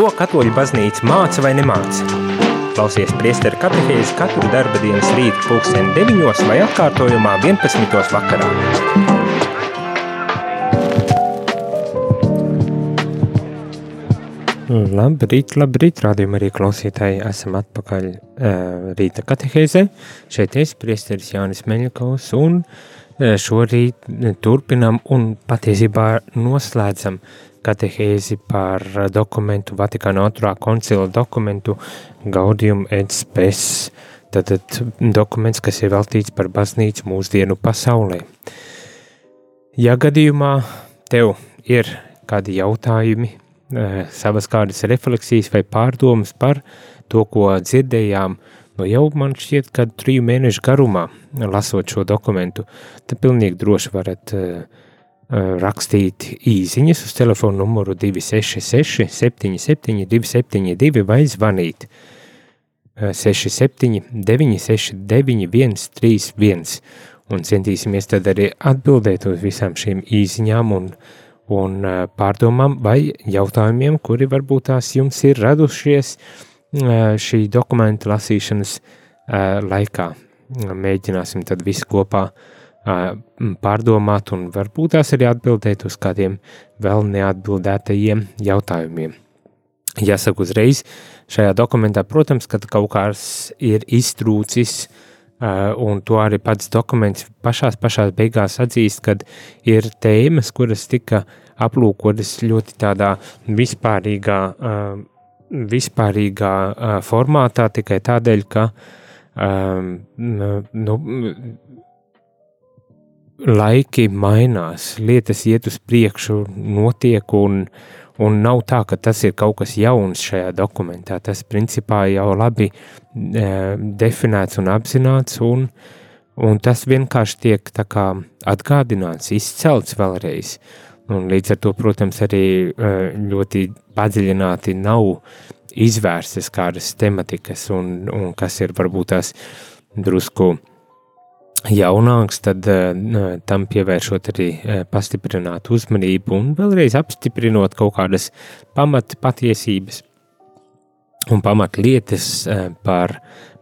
Ko katoļu baznīca māca vai nemāca? Klausies priesteru katehēzi katru darba dienas rītu pulksteni 9 vai atkārtojumā 11. vakarā. Labrīt, labrīt, rādījumā arī klausītāji, esam atpakaļ uh, rīta katehēzē. Šeit es, priesteris Jānis Meļakovs, un uh, šorīt turpinam un patiesībā noslēdzam katehēzi par dokumentu, Vatikāna otrā koncila dokumentu Gaudium et Spes, tātad dokuments, kas ir veltīts par baznīcu mūsdienu pasaulē. Ja gadījumā tev ir kādi jautājumi, eh, savas kādas refleksijas vai pārdomas par to, ko dzirdējām, no jau man šķiet, ka triju mēnešu garumā lasot šo dokumentu, tad pilnīgi droši varat uh, rakstīt īsiņas uz telefonu numuru 266 77 272 vai zvanīt 67 969 131 un centīsimies tad arī atbildēt uz visām šīm īsiņām un, un pārdomām vai jautājumiem, kuri varbūt tās jums ir radušies šī dokumenta lasīšanas laikā. Mēģināsim tad visi kopā uh, pārdomāt un varbūt tās arī atbildēt uz kādiem vēl neatbildētajiem jautājumiem. Jāsaka uzreiz, šajā dokumentā, protams, kad kaut kāds ir iztrūcis, un to arī pats dokuments pašās, pašās beigās atzīst, kad ir tēmas, kuras tika aplūkotas ļoti tādā vispārīgā, vispārīgā formātā tikai tādēļ, ka nu, laiki mainās, lietas iet uz priekšu, notiek, un, un nav tā, ka tas ir kaut kas jauns šajā dokumentā. Tas principā jau labi e, definēts un apzināts, un, un tas vienkārši tiek atgādināts, izcelts vēlreiz. Un līdz ar to, protams, arī e, ļoti padziļināti nav izvērstas kādas tematikas, un, un kas ir varbūt tās drusku jaunāks, tad uh, tam pievēršot arī uh, pastiprinātu uzmanību un vēlreiz apstiprinot kaut kādas pamat patiesības un pamat lietas uh, par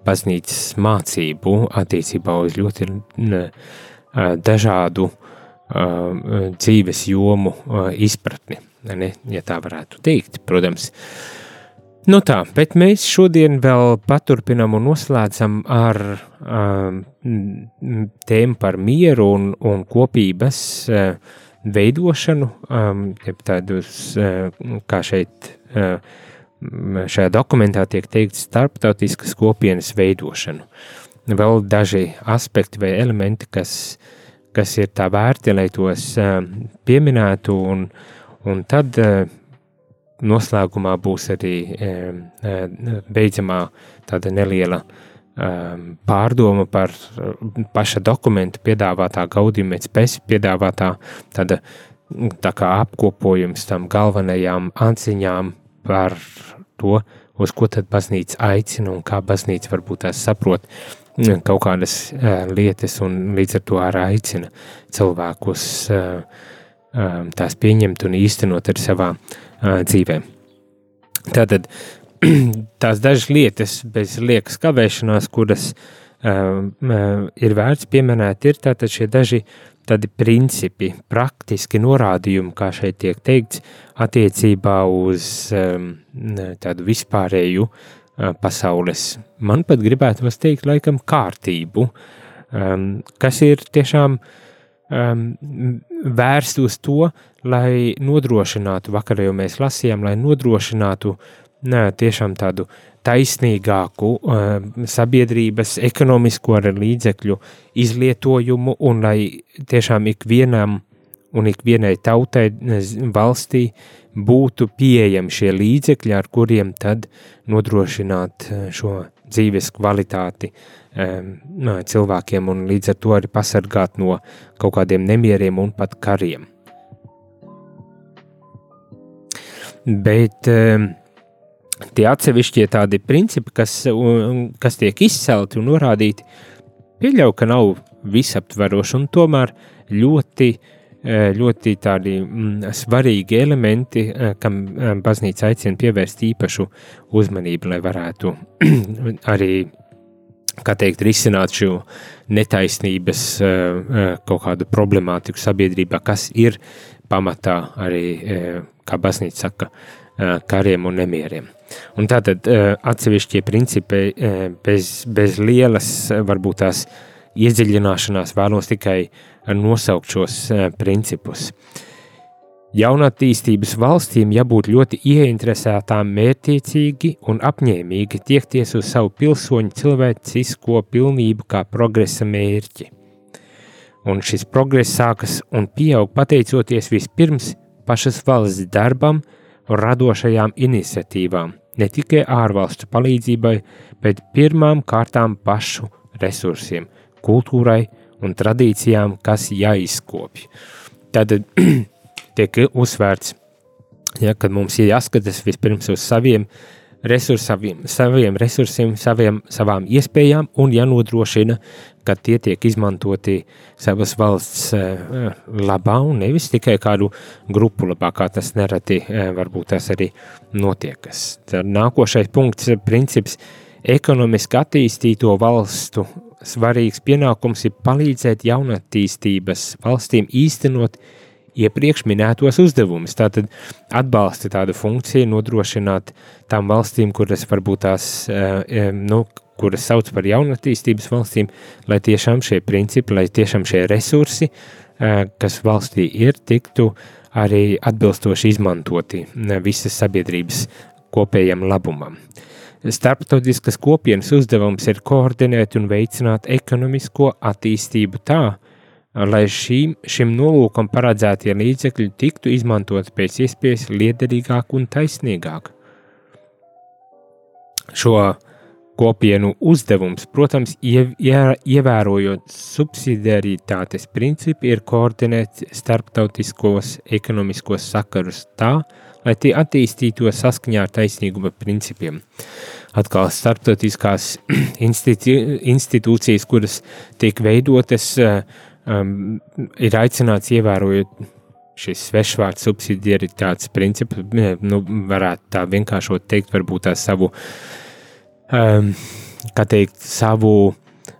baznīcas mācību attiecībā uz ļoti dažādu dzīves jomu izpratni, ne, ja tā varētu teikt, protams. Uh, Nu tā, bet mēs šodien vēl paturpinām un noslēdzam ar um, tēmu par mieru un, un kopības uh, veidošanu, um, tādus, uh, kā šeit uh, šajā dokumentā tiek teikts, starptautiskas kopienas veidošanu. Vēl daži aspekti vai elementi, kas, kas ir tā vērti, lai tos uh, pieminētu, un, un tad uh, noslēgumā būs arī beidzamā tāda neliela pārdoma par paša dokumenta piedāvātā gaudījuma spējas piedāvātā tāda tā kā apkopojums tam galvenajām atziņām par to, uz ko tad baznīca aicina un kā baznīca varbūt tās saprot kaut kādas lietas un līdz ar to arī aicina cilvēkus tās pieņemt un īstenot arī savā uh, dzīvē. Tātad tās dažas lietas bez liekas kavēšanās, kuras uh, ir vērts pieminēt, ir tātad šie daži tādi principi, praktiski norādījumi, kā šeit tiek teikts, attiecībā uz um, tādu vispārēju uh, pasaules, man pat gribētu teikt, laikam kārtību, um, kas ir tiešām um, vērst uz to, lai nodrošinātu, vakar jau mēs lasījām, lai nodrošinātu nē, tiešām tādu taisnīgāku uh, sabiedrības ekonomisko līdzekļu izlietojumu un lai tiešām ikvienam un ikvienai tautai valstī būtu pieejami šie līdzekļi, ar kuriem tad nodrošināt šo dzīves kvalitāti um, cilvēkiem un līdz ar to arī pasargāt no kaut kādiem nemieriem un pat kariem. Bet tie atsevišķie tādi principi, kas, kas tiek izcelti un norādīti, pieļauju, ka nav visaptveroši un tomēr ļoti ļoti tādi svarīgi elementi, kam baznīca aicina pievērst īpašu uzmanību, lai varētu arī, kā teikt, risināt šo netaisnības kaut kādu problemātiku sabiedrībā, kas ir pamatā arī, kā baznīca saka, kariem un nemieriem. Un tātad atsevišķie principi bez, bez lielas, varbūt tās iedziļināšanās vēlos tikai nosaukt šos principus. Jaunatīstības valstīm jābūt ļoti ieinteresētām, mērķiecīgi un apņēmīgi tiekties uz savu pilsoņu cilvēcisko pilnību kā progresa mērķi. Un šis progress sākas un pieaug pateicoties vispirms pašas valsts darbam un radošajām iniciatīvām, ne tikai ārvalstu palīdzībai, bet pirmām kārtām pašu resursiem, kultūrai un tradīcijām, kas jāizkopj. Tad tiek uzsvērts, ja, ka mums ir jāskatās vispirms uz saviem resursiem, saviem resursiem, saviem, savām iespējām un jānodrošina, ka tie tiek izmantoti savas valsts uh, labā un nevis tikai kādu grupu labā, kā tas nereti uh, varbūt tas arī notiekas. Tad nākošais punkts, princips, ekonomiski attīstīto valstu svarīgs pienākums ir palīdzēt jaunatīstības valstīm īstenot iepriekš minētos uzdevumus. Tātad atbalsta tādu funkciju nodrošināt tām valstīm, kuras varbūt tās, eh, nu, kuras sauc par jaunatīstības valstīm, lai tiešām šie principi, lai tiešām šie resursi, eh, kas valstī ir, tiktu arī atbilstoši izmantoti visas sabiedrības kopējam labumam. Starptautiskas kopienas uzdevums ir koordinēt un veicināt ekonomisko attīstību tā, lai šīm, šim nolūkam paredzētie līdzekļi tiktu izmantot pēc iespējas liederīgāk un taisnīgāk. Šo kopienu uzdevums, protams, ievērojot subsidiaritātes principu, ir koordinēt starptautiskos ekonomiskos sakarus tā, lai tie attīstītos saskaņā ar taisnīguma principiem. Atkal starptautiskās institūcijas, kuras tiek veidotas, um, ir aicināts ievērojot šis svešvārds subsidiaritātes princips, nu, varētu tā vienkāršot teikt, varbūt tā savu, um, kā teikt, savu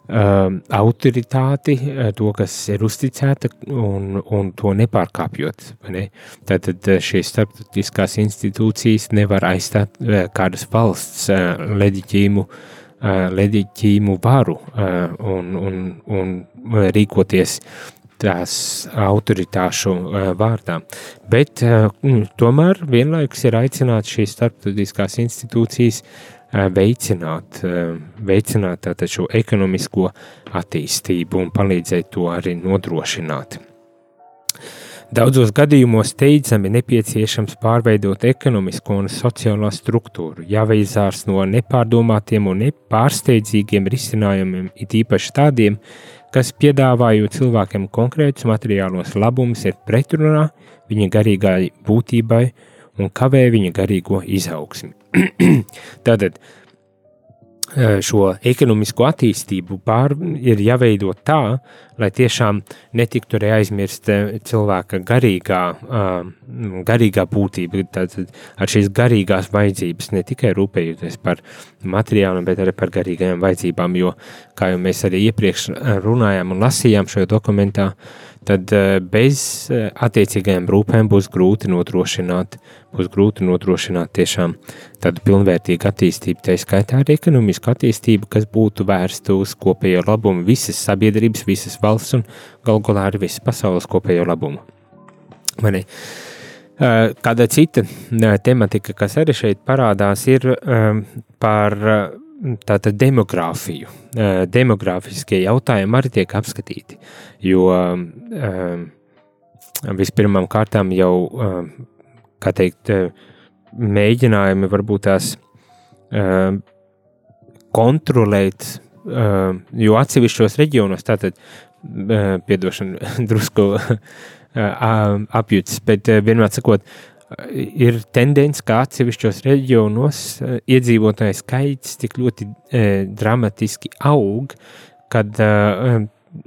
Um, autoritāti, uh, to, kas ir uzticēta, un, un to nepārkāpjot. Ne? Tātad uh, šīs starptautiskās institūcijas nevar aizstāt uh, kādas valsts leģitīmu, leģitīmu varu un, un, un rīkoties tās autoritāšu vārdā. Bet tomēr vienlaikus ir aicināts šīs starptautiskās institūcijas veicināt, veicināt šo ekonomisko attīstību un palīdzēt to arī nodrošināt. Daudzos gadījumos steidzami nepieciešams pārveidot ekonomisko un sociālo struktūru, jāveizārs no nepārdomātiem un nepārsteidzīgiem risinājumiem, it īpaši tādiem, kas piedāvājot cilvēkiem konkrētus materiālos labumus, ir pretrunā viņa garīgai būtībai un kavē viņa garīgo izaugsmi. Tātad šo ekonomisko attīstību pār, ir jāveido tā, lai tiešām netiktu arī aizmirst cilvēka garīgā, garīgā būtība, tātad ar šīs garīgās vajadzības, ne tikai rūpējoties par materiāliem, bet arī par garīgajām vajadzībām, jo, kā jau mēs arī iepriekš runājām un lasījām šajā dokumentā, tad eh, bez eh, attiecīgajām rūpēm būs grūti nodrošināt, būs grūti nodrošināt tiešām tādu pilnvērtīgu attīstību, tā skaitā arī ekonomisku attīstību, kas būtu vērsta uz kopējo labumu visas sabiedrības, visas valsts un galu galā arī visas pasaules kopējo labumu. Mani. Eh, kāda cita tematika, kas arī šeit parādās, ir par tātad demogrāfiju. Demogrāfiskie jautājumi arī tiek apskatīti, jo vispirmām kārtām jau, kā teikt, mēģinājumi varbūt tās kontrolēt, jo atsevišķos reģionos tātad, piedošana drusku apjūtas, bet vienmēr sakot, ir tendence, ka atsevišķos reģionos eh, iedzīvotāju skaits tik ļoti e, dramatiski aug, kad e,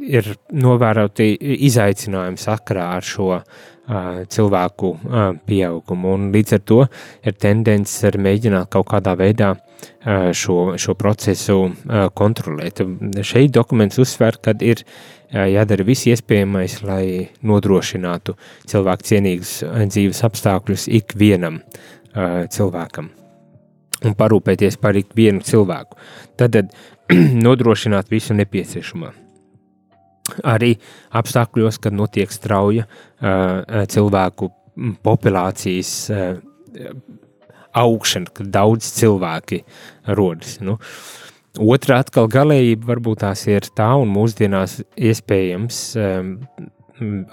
ir novēroti izaicinājumi sakarā ar šo cilvēku pieaugumu. Un līdz ar to ir tendence arī mēģināt kaut kādā veidā šo, šo procesu kontrolēt. Šeit dokuments uzsver, ka ir jādara viss iespējamais, lai nodrošinātu cilvēku cienīgus dzīves apstākļus ikvienam cilvēkam un parūpēties par ikvienu cilvēku. Tad nodrošināt visu nepieciešamo arī apstākļos, kad notiek strauja uh, cilvēku populācijas uh, augšana, kad daudz cilvēki rodas. Nu, Otra atkal galējība varbūt tās ir tā, un mūsdienās iespējams um,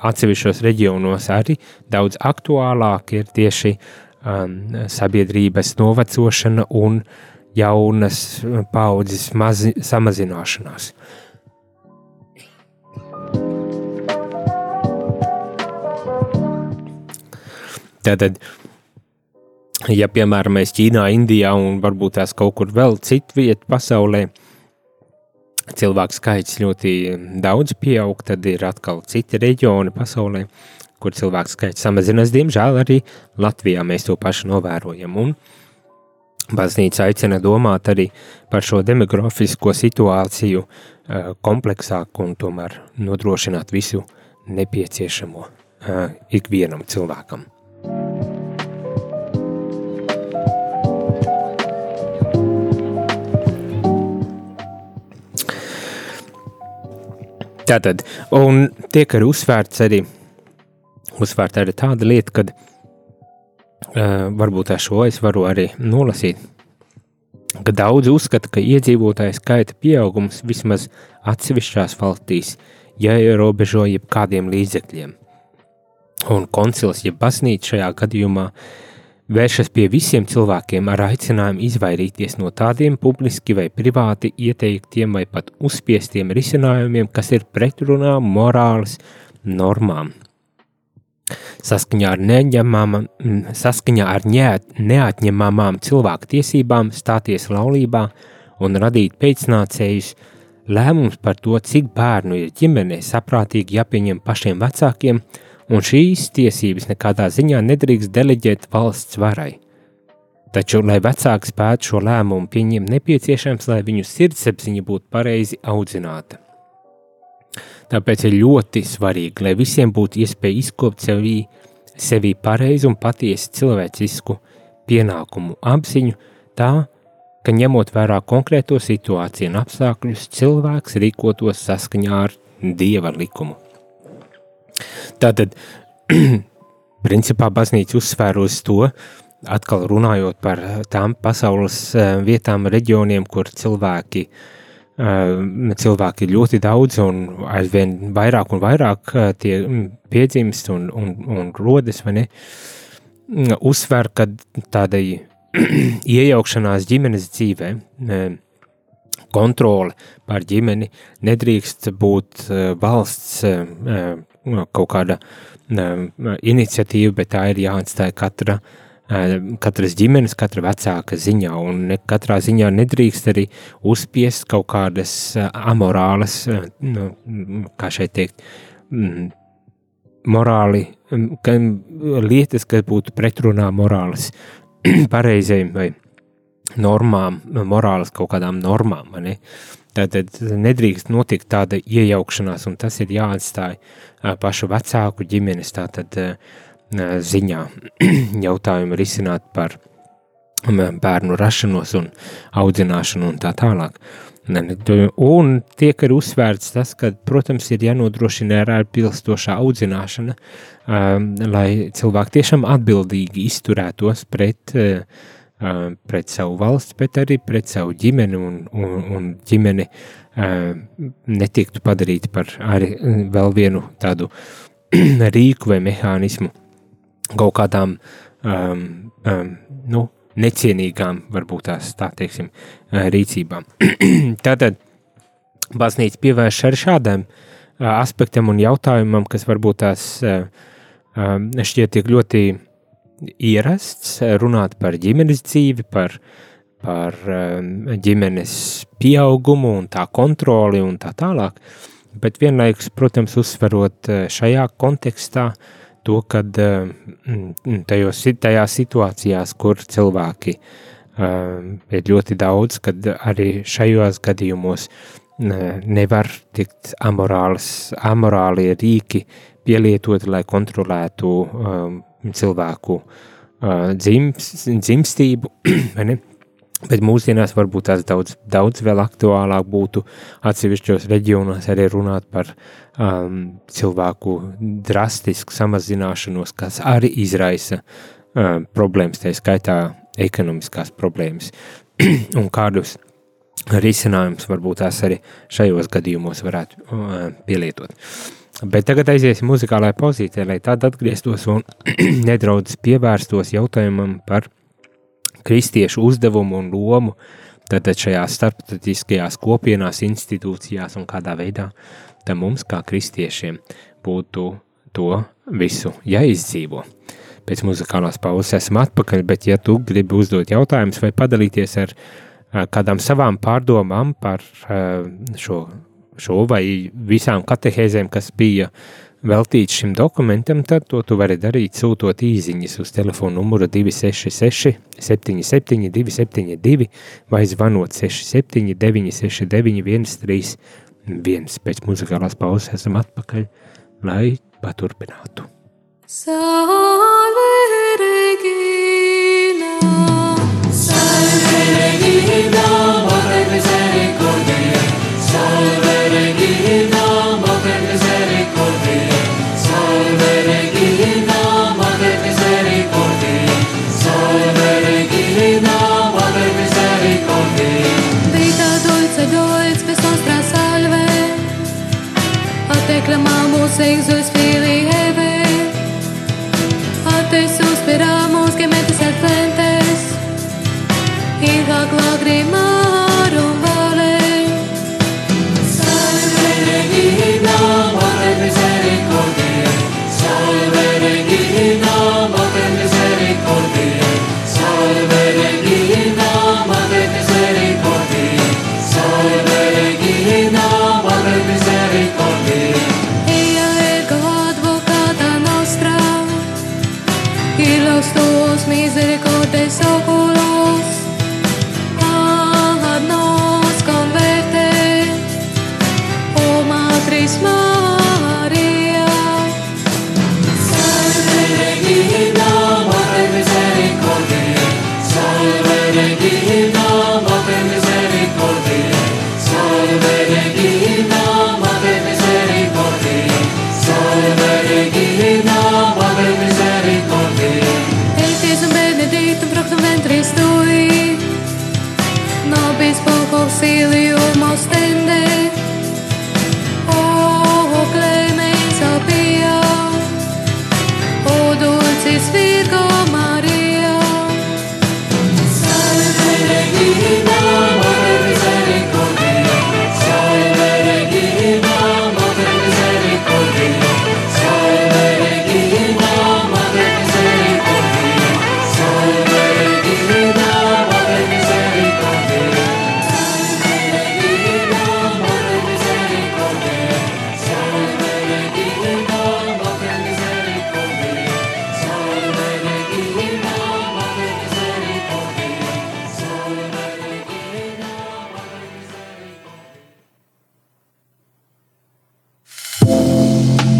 atsevišķos reģionos arī daudz aktuālāk ir tieši um, sabiedrības novecošana un jaunas paudzes mazi, samazināšanās. Tātad, ja piemēram mēs Ķīnā, Indijā un varbūt tās kaut kur vēl citu vietu pasaulē, cilvēku skaits ļoti daudz pieaug, tad ir atkal citi reģioni pasaulē, kur cilvēku skaits samazinās. Diemžēl arī Latvijā mēs to pašu novērojam. Un baznīca aicina domāt arī par šo demografisko situāciju eh, kompleksāk un tomēr nodrošināt visu nepieciešamo eh, ikvienam cilvēkam. Tātad, un tiek arī uzsvērts arī, uzsvērt arī tāda lieta, ka uh, varbūt šo es varu arī nolasīt, ka daudzi uzskata, ka iedzīvotāju skaita pieaugums vismaz atsevišķās valstīs jāierobežo jebkādiem līdzekļiem. Un koncils, ja baznīca šajā gadījumā uh, vēršas pie visiem cilvēkiem ar aicinājumu izvairīties no tādiem publiski vai privāti ieteiktiem vai pat uzspiestiem risinājumiem, kas ir pretrunā morāles normām. Saskaņā ar, saskaņā ar neatņemamām cilvēku tiesībām stāties laulībā un radīt pēcnācējus, lēmums par to, cik bērnu ir ģimenē saprātīgi jāpieņem pašiem vecākiem – un šīs tiesības nekādā ziņā nedrīkst deleģēt valsts varai. Taču, lai vecāki spētu šo lēmumu pieņemt, nepieciešams, lai viņu sirdsapziņa būtu pareizi audzināta. Tāpēc ir ļoti svarīgi, lai visiem būtu iespēja izkopt sevī, sevī pareizu un patiesu cilvēcisku pienākumu apziņu, tā, ka ņemot vērā konkrēto situāciju un apstākļus, cilvēks rīkotos saskaņā ar dieva likumu. Tātad, principā, baznīca uzsvēr uz to, atkal runājot par tām pasaules eh, vietām, reģioniem, kur cilvēki, eh, cilvēki ir ļoti daudz un aizvien vairāk un vairāk eh, tie piedzimst un, un, un rodas, vai ne, mm, uzsver, ka tādai iejaukšanās ģimenes dzīvē, kontrole pār ģimeni nedrīkst būt valsts kaut kāda iniciatīva, bet tā ir jāatstāja katra, katras ģimenes, katra vecāka ziņā, un ne, katrā ziņā nedrīkst arī uzspiest kaut kādas amorālas, nu, kā šeit teikt, morāli, lietas, kas būtu pretrunā morāles pareizajiem vai normām, morāles kaut kādām normām, ne? Tātad nedrīkst notikt tāda iejaukšanās, un tas ir jāatstāj pašu vecāku ģimenes tātad ziņā jautājumu risināt par bērnu rašanos un audzināšanu un tā tālāk. Un tiek arī uzsvērts tas, ka, protams, ir jānodrošina ar atbilstošā audzināšana, lai cilvēki tiešām atbildīgi izturētos pret uh, pret savu valsts, bet arī pret savu ģimeni, un, un, un ģimeni netiktu padarīta par arī vēl vienu tādu rīku vai mehānismu kaut kādām um, um, nu, necienīgām, varbūt tās tā teiksim, rīcībām. Tātad baznīca pievērš arī šādam aspektam un jautājumam, kas varbūt tās šķiet tik ļoti ierasts runāt par ģimenes dzīvi, par, par um, ģimenes pieaugumu un tā kontroli un tā tālāk. bet vienlaikus, protams, uzsverot šajā kontekstā to, kad tajos, tajās situācijās, kur cilvēki ir ļoti daudz, kad arī šajos gadījumos nevar tikt amorāls, amorālie rīki pielietoti, lai kontrolētu um, cilvēku uh, dzims, dzimstību, Bet mūsdienās varbūt tās daudz, daudz vēl aktuālāk būtu atsevišķos reģionos arī runāt par um, cilvēku drastisku samazināšanos, kas arī izraisa um, problēmas, tā skaitā ekonomiskās problēmas. un kādus risinājumus varbūt tās arī šajos gadījumos varētu uh, pielietot. Bet tagad aiziesim muzikālajā pozīcijā, lai tad atgrieztos un nedaudz pievērstos jautājumam par kristiešu uzdevumu un lomu tātad šajās starptautiskajās kopienās, institūcijās un kādā veidā tam mums kā kristiešiem būtu to visu jāizdzīvo. Pēc muzikālās pauzes esam atpakaļ, bet ja tu gribi uzdot jautājumus vai padalīties ar kādām savām pārdomām par šo, šo vai visām katehēzēm, kas bija veltīts šim dokumentam, tad to tu vari darīt sūtot īziņas uz telefonu numuru 266 77 272 vai zvanot 67 969 131. Pēc muzikālās pauzes esam atpakaļ, lai paturpinātu. Salve Regina, Salve Regina, seis respire leve. Antes suspiramos que mentes al frente y lágrimas. Tus misericordias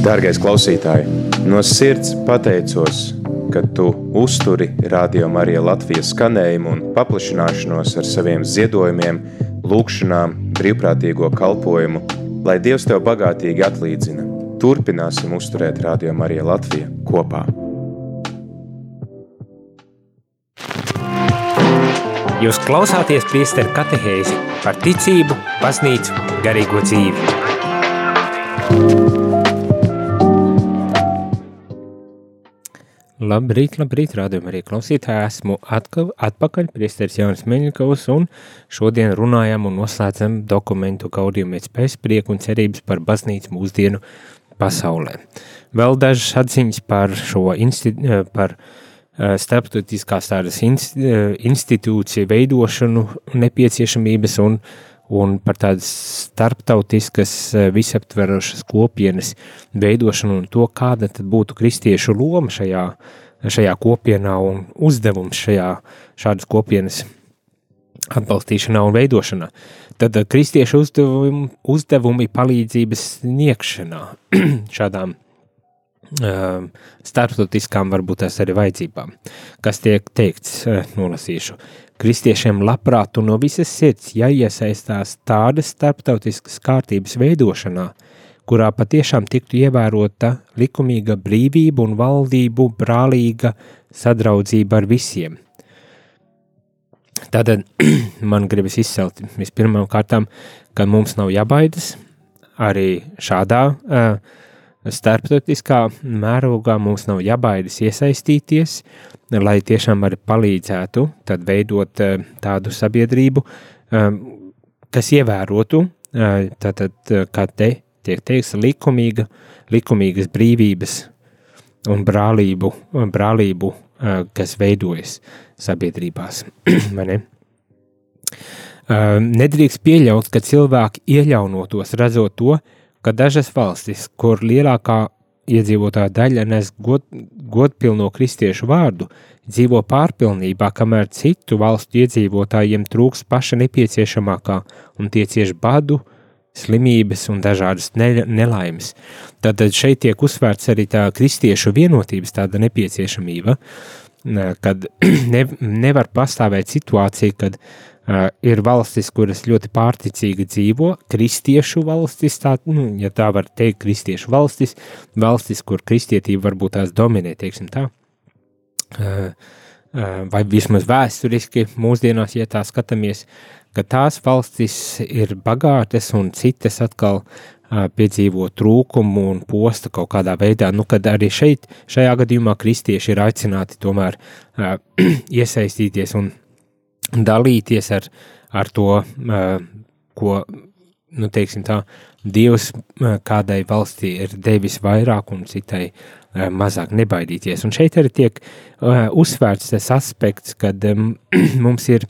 Dārgais klausītāj, no sirds pateicos, ka tu uzturi Radio Marija Latvijas skanējumu un paplašināšanos ar saviem ziedojumiem, lūkšanām, brīvprātīgo kalpojumu, lai Dievs tev bagātīgi atlīdzina. Turpināsim uzturēt Radio Marija Latvija kopā. Jūs klausāties priesteru katehēzi par ticību, baznīcu, garīgo dzīvi. Labrīt, labrīt, rādījumā arī klausītāji. Esmu atkal, atpakaļ, priesteris Jānis Meņikovs, un šodien runājam un noslēdzam dokumentu gaudījumēc pēc prieku un cerības par baznīcu mūsdienu pasaulē. Vēl dažas atziņas par šo insti, par eh, starptautiskās tādas eh, institūciju veidošanu nepieciešamības un, un par tādas starptautiskas, visaptverošas kopienas veidošanu un to, kāda tad būtu kristiešu loma šajā, šajā kopienā un uzdevums šajā šādas kopienas atbalstīšanā un veidošanā. Tad kristiešu uzdevumi, uzdevumi palīdzības sniegšanā šādām uh, starptautiskām varbūt tās arī vajadzībām. Kas tiek teikts, uh, nolasīšu. Kristiešiem labprāt un no visas sirds jāiesaistās tādas starptautiskas kārtības veidošanā, kurā patiešām tiktu ievērota likumīga brīvība un valdību brālīga sadraudzība ar visiem. Tātad man gribas izcelt vispirmām kārtām, ka mums nav jābaidas arī šādā uh, starptautiskā mērogā mums nav jābaidas iesaistīties, lai tiešām arī palīdzētu veidot uh, tādu sabiedrību, um, kas ievērotu, uh, tātad, kā te tiek teiks, likumīga, likumīgas brīvības un brālību, brālību uh, kas veidojas sabiedrībās. Nedrīkst pieļaut, ka cilvēki ieļaunotos, redzot to, ka dažas valstis, kur lielākā iedzīvotāja daļa nes god, godpilno kristiešu vārdu, dzīvo pārpilnībā, kamēr citu valstu iedzīvotājiem trūks paša nepieciešamākā un tie cieši badu, slimības un dažādas ne, nelaimes. Tad šeit tiek uzsvērts arī tā kristiešu vienotības tāda nepieciešamība, kad ne, nevar pastāvēt situācija, kad uh, ir valstis, kuras ļoti pārticīgi dzīvo, kristiešu valstis, tā, nu, ja tā var teikt, kristiešu valstis, valstis, kur kristietība varbūt tās dominē, teiksim tā, uh, uh, vai vismaz vēsturiski mūsdienās, ja tā skatāmies, ka tās valstis ir bagātas un citas atkal piedzīvo trūkumu un posta kaut kādā veidā, nu, kad arī šeit, šajā gadījumā kristieši ir aicināti tomēr iesaistīties un dalīties ar, ar to, ko, nu, tā, Dievs kādai valstī ir devis vairāk un citai mazāk nebaidīties. Un šeit arī tiek uzsvērts tas aspekts, kad um, mums ir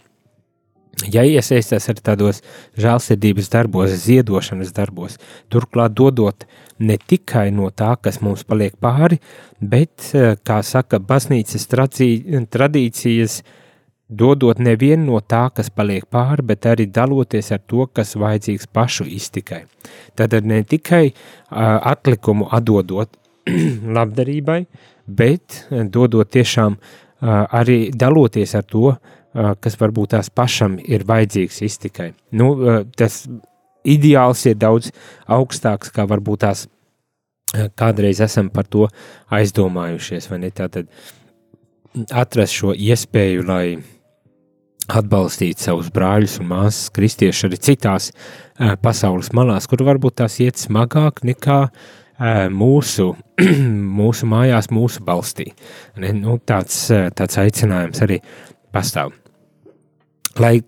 ja iesaistās arī tādos žēlsirdības darbos, ziedošanas darbos, turklāt dodot ne tikai no tā, kas mums paliek pāri, bet, kā saka, baznīcas tradīcijas, dodot nevienu no tā, kas paliek pāri, bet arī daloties ar to, kas vajadzīgs pašu iztikai. Tad ne tikai uh, atlikumu atdodot labdarībai, bet dodot tiešām uh, arī daloties ar to, uh, kas varbūt tās pašam ir vajadzīgs iztikai. Nu, tas ideāls ir daudz augstāks, kā varbūt tās kādreiz esam par to aizdomājušies, vai ne? Tātad atrast šo iespēju, lai atbalstītu savus brāļus un māsas kristieši arī citās pasaules malās, kur varbūt tās iet smagāk nekā mūsu, mūsu mājās, mūsu valstī. Nu, tāds, tāds aicinājums arī pastāv. Lai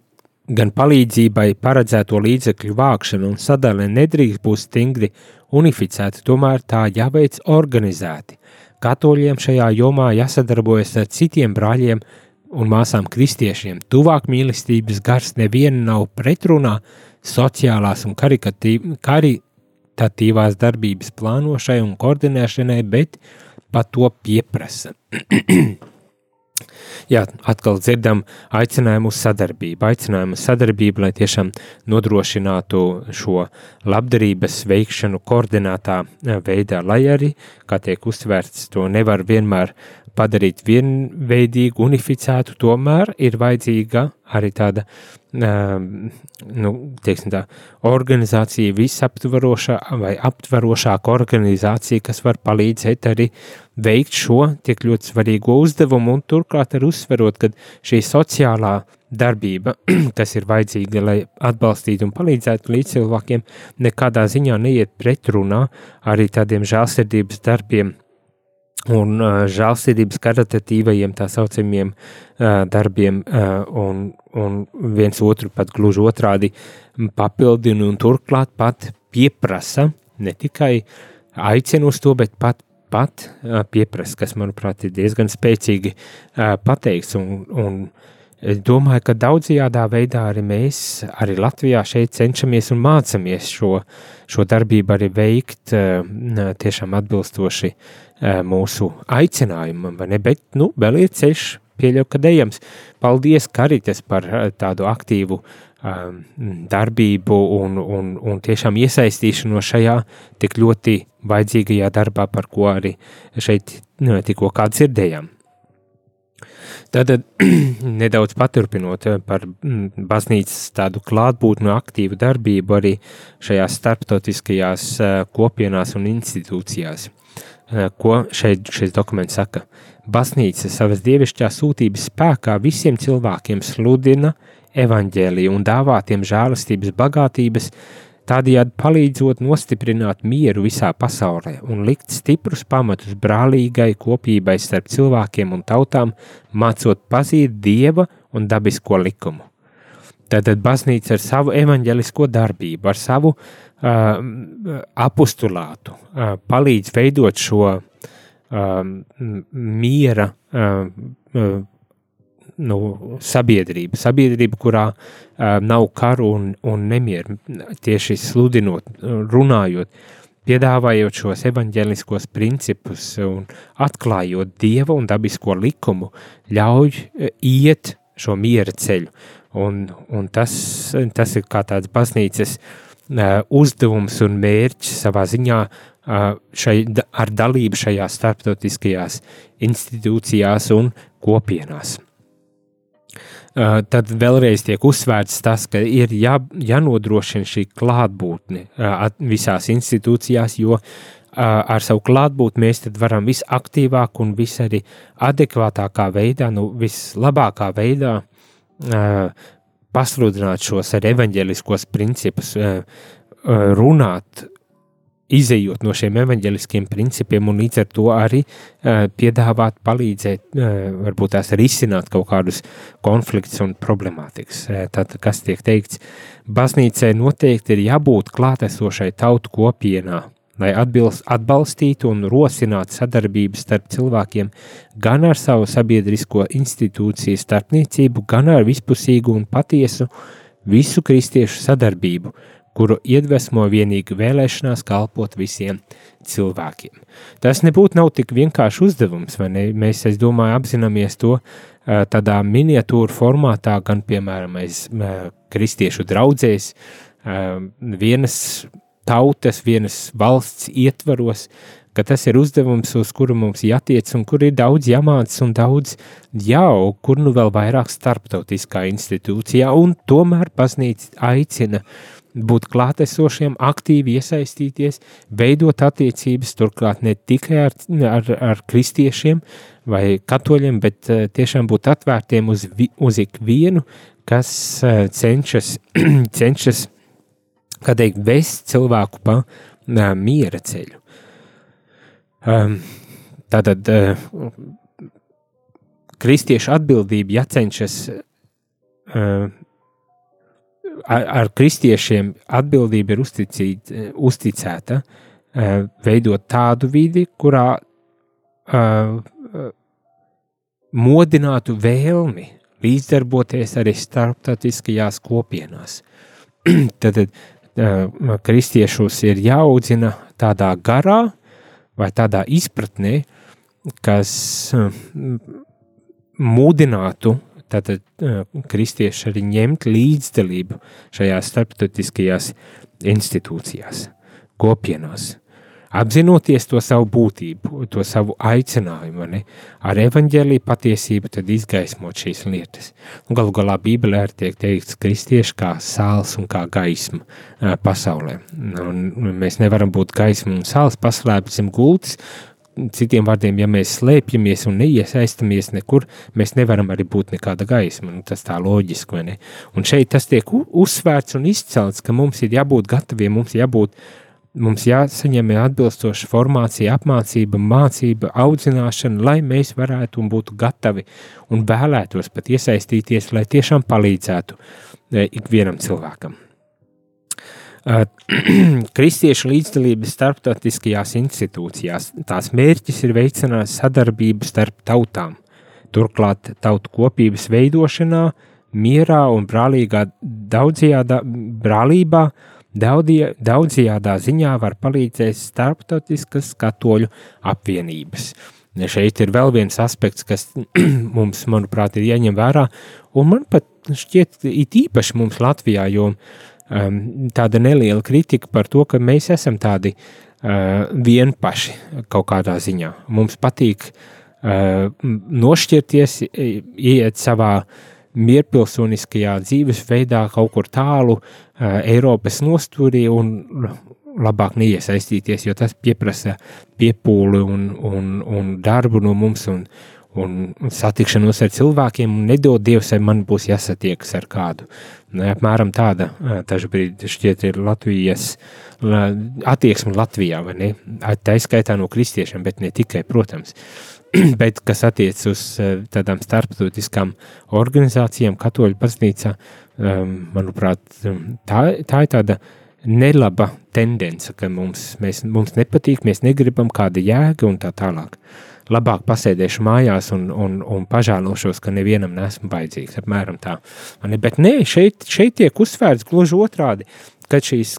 gan palīdzībai paredzēto līdzekļu vākšana un sadale nedrīkst būt stingri unificēta, tomēr tā jāveic organizēti. Katoļiem šajā jomā jāsadarbojas ar citiem brāļiem un māsām kristiešiem. Tuvāk mīlestības gars neviena nav pretrunā sociālās un karitatīvās darbības plānošai un koordinēšanai, bet pat to pieprasa. Jā, atkal dzirdam aicinājumu uz sadarbību, aicinājumu uz sadarbību, lai tiešām nodrošinātu šo labdarības veikšanu koordinētā eh, veidā, lai arī, kā tiek uzsvērts, to nevar vienmēr padarīt vienveidīgu, unificētu, tomēr ir vajadzīga arī tāda, nu, teiksim tā, organizācija, visaptvarošā vai aptvarošāka organizācija, kas var palīdzēt arī veikt šo tik ļoti svarīgo uzdevumu un turklāt arī uzsverot, ka šī sociālā darbība, kas ir vajadzīga, lai atbalstītu un palīdzētu līdz cilvēkiem, nekādā ziņā neiet pretrunā arī tādiem žēlsirdības darbiem, un uh, žēlsirdības karitatīvajiem tā saucamiem uh, darbiem uh, un, un viens otru pat gluži otrādi papildina un turklāt pat pieprasa, ne tikai aicina uz to, bet pat, pat uh, pieprasa, kas manuprāt ir diezgan spēcīgi uh, pateikts un, un Es domāju, ka daudzajādā veidā arī mēs, arī Latvijā, šeit cenšamies un mācāmies šo, šo darbību arī veikt tiešām atbilstoši mūsu aicinājumam, vai ne? Bet, nu, vēl ir ceļš, pieļauju, ka ejams. Paldies, Karitas, par tādu aktīvu um, darbību un, un, un tiešām iesaistīšanos šajā tik ļoti vajadzīgajā darbā, par ko arī šeit nu, tikko dzirdējām. Tad nedaudz paturpinot eh, par mm, baznīcas tādu klātbūtnu aktīvu darbību arī šajās starptautiskajās eh, kopienās un institūcijās. Eh, ko šeit šis dokuments saka? Baznīca savas dievišķās sūtības spēkā visiem cilvēkiem sludina evaņģēliju un dāvā tiem žēlastības bagātības, tādējādi palīdzot nostiprināt mieru visā pasaulē un likt stiprus pamatus brālīgai kopībai starp cilvēkiem un tautām, mācot pazīt dieva un dabisko likumu. Tātad baznīca ar savu evaņģelisko darbību, ar savu uh, apustulātu uh, palīdz veidot šo uh, miera uh, uh, nu, sabiedrība, sabiedrība, kurā uh, nav karu un, un nemieru, tieši sludinot, runājot, piedāvājot šos evaņģēliskos principus un atklājot dieva un dabisko likumu, ļauj iet šo miera ceļu. Un, un tas, tas ir kā tāds baznīcas uh, uzdevums un mērķis savā ziņā šai, ar dalību šajās starptautiskajās institūcijās un kopienās. Tad vēlreiz tiek uzsvērts tas, ka ir jā, jānodrošina šī klātbūtne visās institūcijās, jo ar savu klātbūtni mēs varam visaktīvāk un visari adekvātākā veidā, nu, vislabākā veidā pasludināt šos ar evaņģeliskos principus, runāt izējot no šiem evaņģeliskiem principiem un līdz ar to arī uh, piedāvāt, palīdzēt, varbūt tās risināt kaut kādus konfliktus un problemātikas. Tātad, kas tiek teikts, baznīcai noteikti ir jābūt klātesošai tautu kopienā, lai atbilst, atbalstītu un rosinātu sadarbību starp cilvēkiem gan ar savu sabiedrisko institūciju starpniecību, gan ar vispusīgu un patiesu visu kristiešu sadarbību, kuru iedvesmo vienīgi vēlēšanās kalpot visiem cilvēkiem. Tas nebūtu nav tik vienkārši uzdevums, vai ne? Mēs, es domāju, apzināmies to tādā miniatūru formātā, gan, piemēram, aiz kristiešu draudzēs, vienas tautas, vienas valsts ietvaros, ka tas ir uzdevums, uz kuru mums jātiec un kur ir daudz jāmācas un daudz jau, kur nu vēl vairāk starptautiskā institūcijā, un tomēr baznīca aicina būt klātesošiem, aktīvi iesaistīties, veidot attiecības, turklāt ne tikai ar, ar, ar kristiešiem vai katoļiem, bet uh, tiešām būt atvērtiem uz, vi, uz ikvienu, kas uh, cenšas, cenšas kā teikt, vest cilvēku pa uh, miera ceļu. Um, tātad uh, kristiešu atbildība jācenšas uh, ar, ar kristiešiem atbildība ir uzticīt, uzticēta eh, veidot tādu vidi, kurā uh, modinātu vēlmi līdzdarboties arī starptautiskajās kopienās. Tad uh, kristiešus ir jāaudzina tādā garā vai tādā izpratnē, kas uh, mudinātu tātad kristieši arī ņemt līdzdalību šajās starptautiskajās institūcijās, kopienās. Apzinoties to savu būtību, to savu aicinājumu, ne, ar evaņģēlīju patiesību tad izgaismot šīs lietas. Galu galā Bībelē ir tiek teikts kristieši kā sāls un kā gaisma pasaulē. Un mēs nevaram būt gaisma un sāls paslēpts zem gultas, citiem vārdiem, ja mēs slēpjamies un neiesaistamies nekur, mēs nevaram arī būt nekāda gaisma. Nu, tas tā loģiski, vai ne? Un šeit tas tiek uzsvērts un izcelts, ka mums ir jābūt gataviem, mums jābūt, mums jāsaņem atbilstoša formācija, apmācība, mācība, audzināšana, lai mēs varētu un būtu gatavi un vēlētos pat iesaistīties, lai tiešām palīdzētu eh, ikvienam cilvēkam. kristiešu līdzdalības starptautiskajās institūcijās. Tās mērķis ir veicināt sadarbību starp tautām, turklāt tautu kopības veidošanā, mierā un brālīgā daudzajādā brālībā, daudzie, daudzajādā ziņā var palīdzēt starptautiskas katoļu apvienības. Šeit ir vēl viens aspekts, kas mums, manuprāt, ir jāņem vērā, un man pat šķiet it īpaši mums Latvijā, jo um, tāda neliela kritika par to, ka mēs esam tādi uh, vienpaši kaut kādā ziņā. Mums patīk uh, nošķirties, iet savā mierpilsoniskajā dzīvesveidā kaut kur tālu uh, Eiropas nostūrī un labāk neiesaistīties, jo tas prasa piepūli un, un, un darbu no mums un, un satikšanos ar cilvēkiem. Nedod Dievs, vai man būs jāsatiekas ar kādu. Nu, apmēram tāda dažbrīd šķiet ir Latvijas attieksme Latvijā, vai ne? Tā izskaitā no kristiešiem, bet ne tikai, protams. bet kas attiec uz tādām starptautiskām organizācijām, katoļu baznīcā, manuprāt, tā, tā ir tāda nelaba tendence, ka mums, mēs, mums nepatīk, mēs negribam kāda jēga un tā tālāk. Labāk pasēdēšu mājās un, un, un pažēlošos, ka nevienam nesmu baidzīgs, apmēram tā. Bet nē, šeit, šeit tiek uzsvērts gluži otrādi, ka šīs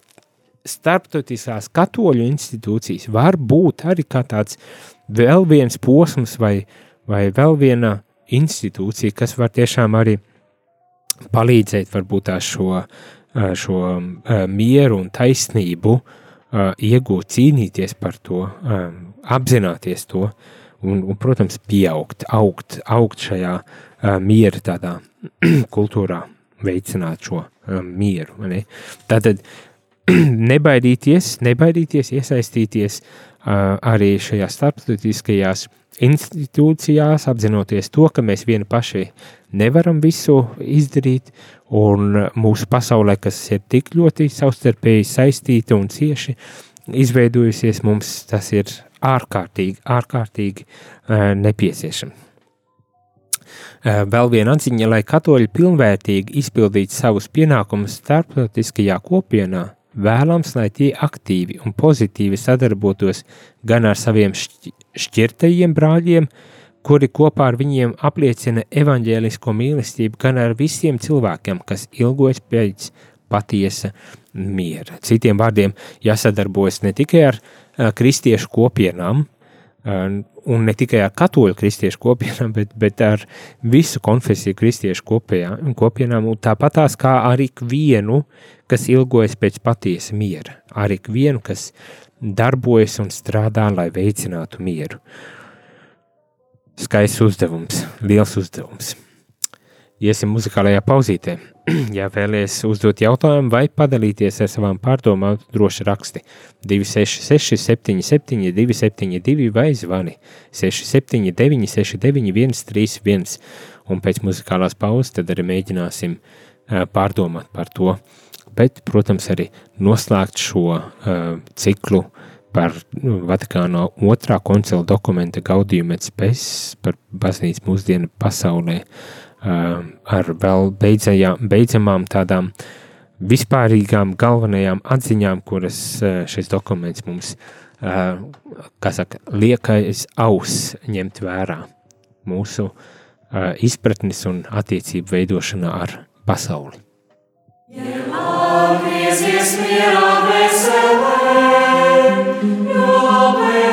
starptautiskās katoļu institūcijas var būt arī kā tāds vēl viens posms vai, vai vēl viena institūcija, kas var tiešām arī palīdzēt varbūt tā šo šo mieru un taisnību iegūt, cīnīties par to, apzināties to un, un protams, pieaugt, augt, augt šajā miera tādā kultūrā, veicināt šo mieru. Ne? Tātad nebaidīties, nebaidīties iesaistīties arī šajās starptautiskajās institūcijās, apzinoties to, ka mēs vieni paši nevaram visu izdarīt, un mūsu pasaulē, kas ir tik ļoti savstarpēji saistīta un cieši izveidojusies, mums tas ir ārkārtīgi, ārkārtīgi uh, nepieciešams. Uh, vēl viena atziņa, lai katoļi pilnvērtīgi izpildītu savus pienākumus starptautiskajā kopienā, vēlams, lai tie aktīvi un pozitīvi sadarbotos gan ar saviem šķirtajiem brāļiem, kuri kopā ar viņiem apliecina evaņģēlisko mīlestību, gan ar visiem cilvēkiem, kas ilgojas pēc patiesa miera. Citiem vārdiem jāsadarbojas ne tikai ar uh, kristiešu kopienām, un ne tikai ar katoļu kristiešu kopienām, bet, bet ar visu konfesiju kristiešu kopijām, kopienām, un tāpatās kā ar ikvienu, kas ilgojas pēc patiesa miera, ar ikvienu, kas darbojas un strādā, lai veicinātu mieru. Skaists uzdevums, liels uzdevums. Iesim muzikālajā pauzītē. ja vēlaties uzdot jautājumu vai padalīties ar savām pārdomām, droši raksti 266, 77, 272 vai zvani 679, 691, 31. Un pēc muzikālās pauzes tad arī mēģināsim pārdomāt par to. Bet, protams, arī noslēgt šo uh, ciklu uh, par nu, Vatikāno otrā koncila dokumenta Gaudījuma spēs par baznīcu mūsdienu pasaulē ar vēl beidzajām, beidzamām tādām vispārīgām galvenajām atziņām, kuras šis dokuments mums, kā saka, liekais aus ņemt vērā mūsu izpratnes un attiecību veidošanā ar pasauli. Ja atgriezies mierā veselē, Pateicoties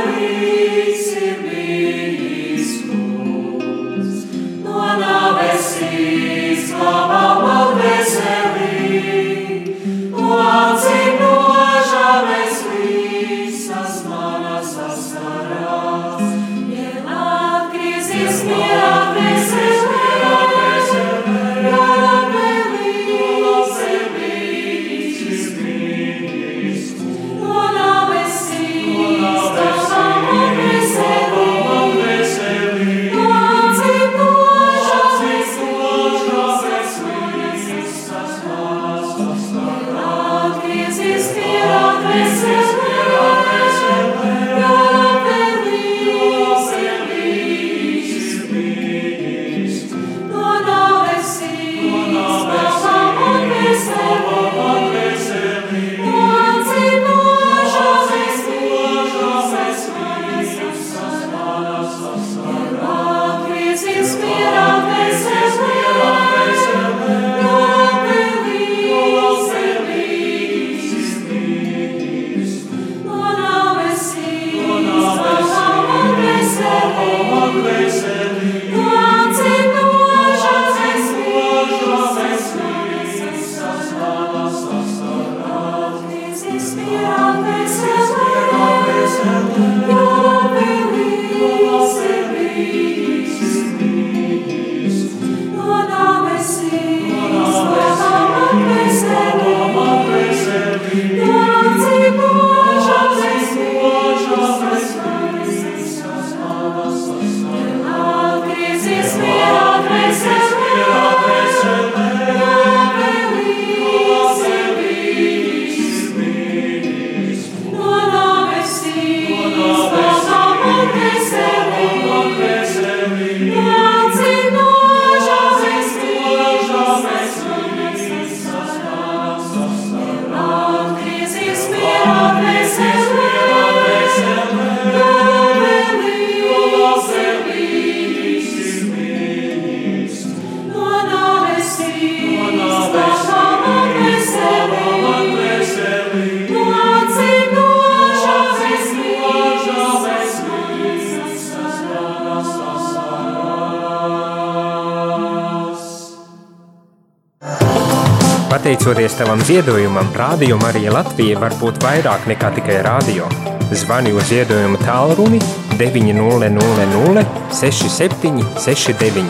tavam ziedojumam, Rādio Marija Latvija var būt vairāk nekā tikai rādio. Zvani uz ziedojumu tālruni 900 67 69.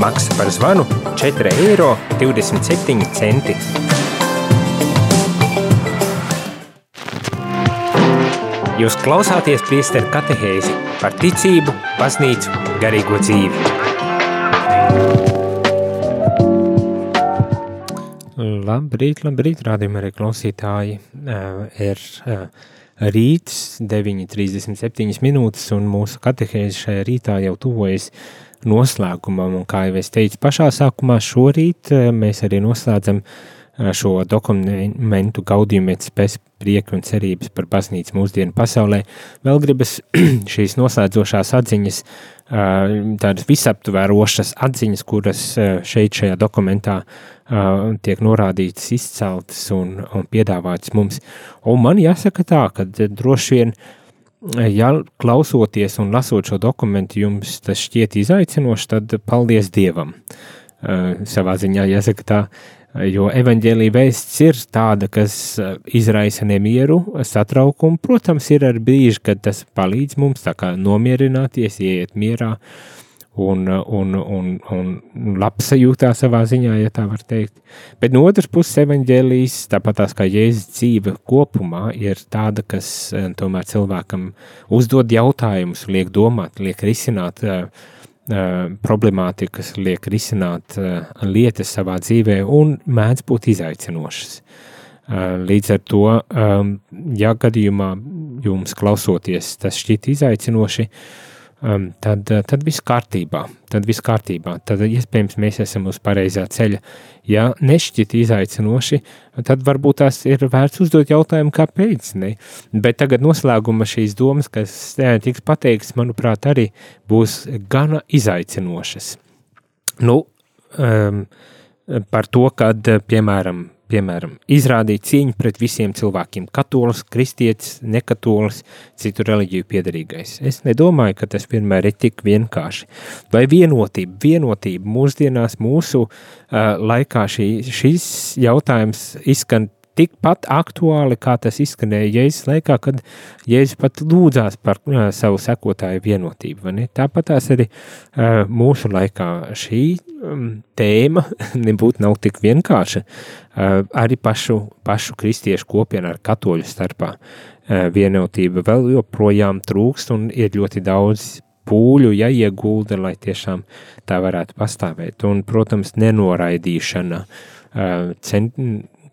Maksa par zvanu 4,27 eiro. Jūs klausāties priesteru katehēzi par ticību, baznīcu, garīgo dzīvi. Labrīt, labrīt, rādījumā arī klausītāji. Uh, ir uh, rīts, 9.37 minūtes, un mūsu katehēze šajā rītā jau tuvojas noslēgumam. Un, kā jau es teicu pašā sākumā, šorīt uh, mēs arī noslēdzam uh, šo dokumentu gaudījumu pēc prieka un cerības par baznīcu mūsdienu pasaulē. Vēl gribas šīs noslēdzošās atziņas, tādas visaptvērošas atziņas, kuras šeit šajā dokumentā tiek norādītas, izceltas un, un piedāvātas mums. Un man jāsaka tā, ka droši vien, ja klausoties un lasot šo dokumentu, jums tas šķiet izaicinoši, tad paldies Dievam. Savā ziņā jāsaka tā, Jo evanģēlīja vēsts ir tāda, kas izraisa nemieru, satraukumu. Protams, ir arī brīži, kad tas palīdz mums nomierināties, ieiet mierā un, un, un, un labsajūtā savā ziņā, ja tā var teikt. Bet no otras puses, evanģēlijas, tāpat tās kā Jēzus dzīve kopumā, ir tāda, kas tomēr cilvēkam uzdod jautājumus, liek domāt, liek risināt uh, problemātikas liek risināt lietas savā dzīvē un mēdz būt izaicinošas. Līdz ar to, ja gadījumā jums klausoties tas šķiet izaicinoši, um, tad, uh, tad viss kārtībā. Tad viss kārtībā. Tad iespējams mēs esam uz pareizā ceļa. Ja nešķiet izaicinoši, tad varbūt tās ir vērts uzdot jautājumu, kāpēc. Ne? Bet tagad noslēguma šīs domas, kas tiks pateikts, manuprāt, arī būs gana izaicinošas. Nu, um, par to, kad, piemēram, piemēram, izrādīt cieņu pret visiem cilvēkiem, katolis, kristietis, nekatolis, citu reliģiju piedarīgais. Es nedomāju, ka tas vienmēr ir tik vienkārši. Vai vienotība, vienotība mūsdienās, mūsu uh, laikā šī, šis jautājums izskan tikpat aktuāli, kā tas izskanēja Jēzus laikā, kad Jēzus pat lūdzās par uh, savu sekotāju vienotību. Tāpat arī uh, mūsu laikā šī um, tēma nebūtu nav tik vienkārša. Uh, arī pašu, pašu kristiešu kopienu ar katoļu starpā uh, vienotība vēl joprojām trūkst un ir ļoti daudz pūļu jāiegulda, lai tiešām tā varētu pastāvēt. Un, protams, nenoraidīšana, uh, cent,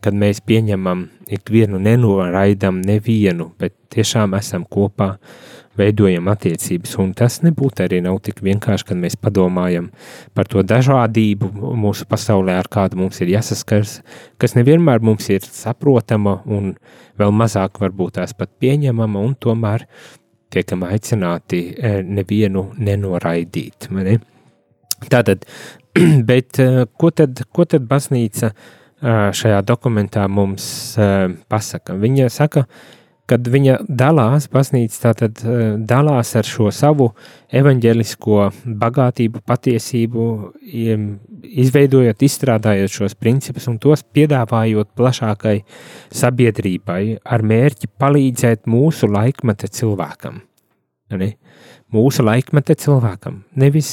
kad mēs pieņemam ikvienu, nenoraidam nevienu, bet tiešām esam kopā, veidojam attiecības. Un tas nebūtu arī nav tik vienkārši, kad mēs padomājam par to dažādību mūsu pasaulē, ar kādu mums ir jāsaskars, kas nevienmēr mums ir saprotama un vēl mazāk varbūt tās pat pieņemama, un tomēr tiekam aicināti e, nevienu nenoraidīt. Ne? Tātad, bet e, ko tad, ko tad baznīca šajā dokumentā mums pasaka. Viņa saka, kad viņa dalās, baznīca tātad dalās ar šo savu evaņģelisko bagātību, patiesību, izveidojot, izstrādājot šos principus un tos piedāvājot plašākai sabiedrībai ar mērķi palīdzēt mūsu laikmeta cilvēkam. Ne? Mūsu laikmeta cilvēkam, nevis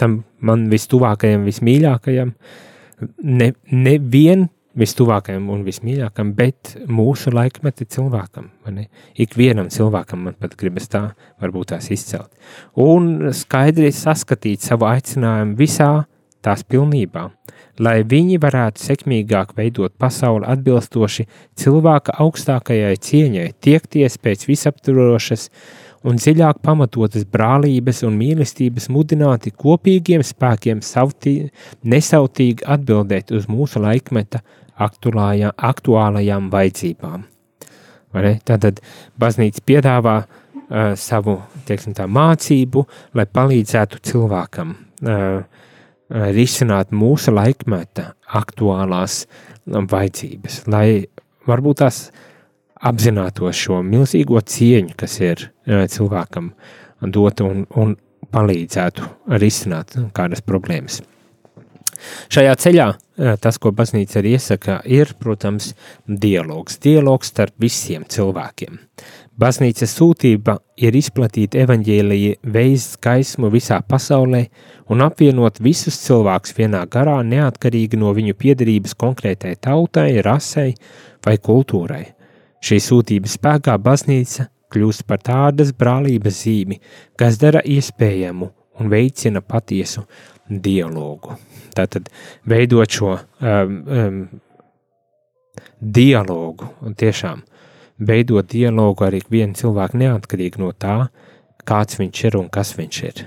tam man vistuvākajam, vismīļākajam, uh, ne, ne vien vistuvākajam un vismīļākajam, bet mūsu laikmeta cilvēkam. Ikvienam cilvēkam man pat gribas tā, varbūt tās izcelt. Un skaidri saskatīt savu aicinājumu visā tās pilnībā, lai viņi varētu sekmīgāk veidot pasauli atbilstoši cilvēka augstākajai cieņai, tiekties pēc visaptvarošas un dziļāk pamatotas brālības un mīlestības mudināti kopīgiem spēkiem savtī, nesautīgi atbildēt uz mūsu laikmeta aktuālajām, aktuālajām vajadzībām. Tātad baznīca piedāvā uh, savu teiksim, tā, mācību, lai palīdzētu cilvēkam uh, risināt mūsu laikmeta aktuālās vajadzības, lai varbūt tās uh, apzinātos šo milzīgo cieņu, kas ir eh, cilvēkam dota un, un palīdzētu risināt kādas problēmas. Šajā ceļā eh, tas, ko baznīca arī iesaka, ir, protams, dialogs. Dialogs starp visiem cilvēkiem. Baznīcas sūtība ir izplatīt evaņģēlīja veids gaismu visā pasaulē un apvienot visus cilvēkus vienā garā, neatkarīgi no viņu piedarības konkrētai tautai, rasei vai kultūrai. Šī sūtības spēkā baznīca kļūst par tādas brālības zīmi, kas dara iespējamu un veicina patiesu dialogu. Tātad veidot šo um, um, dialogu un tiešām veidot dialogu ar ikvienu cilvēku neatkarīgi no tā, kāds viņš ir un kas viņš ir.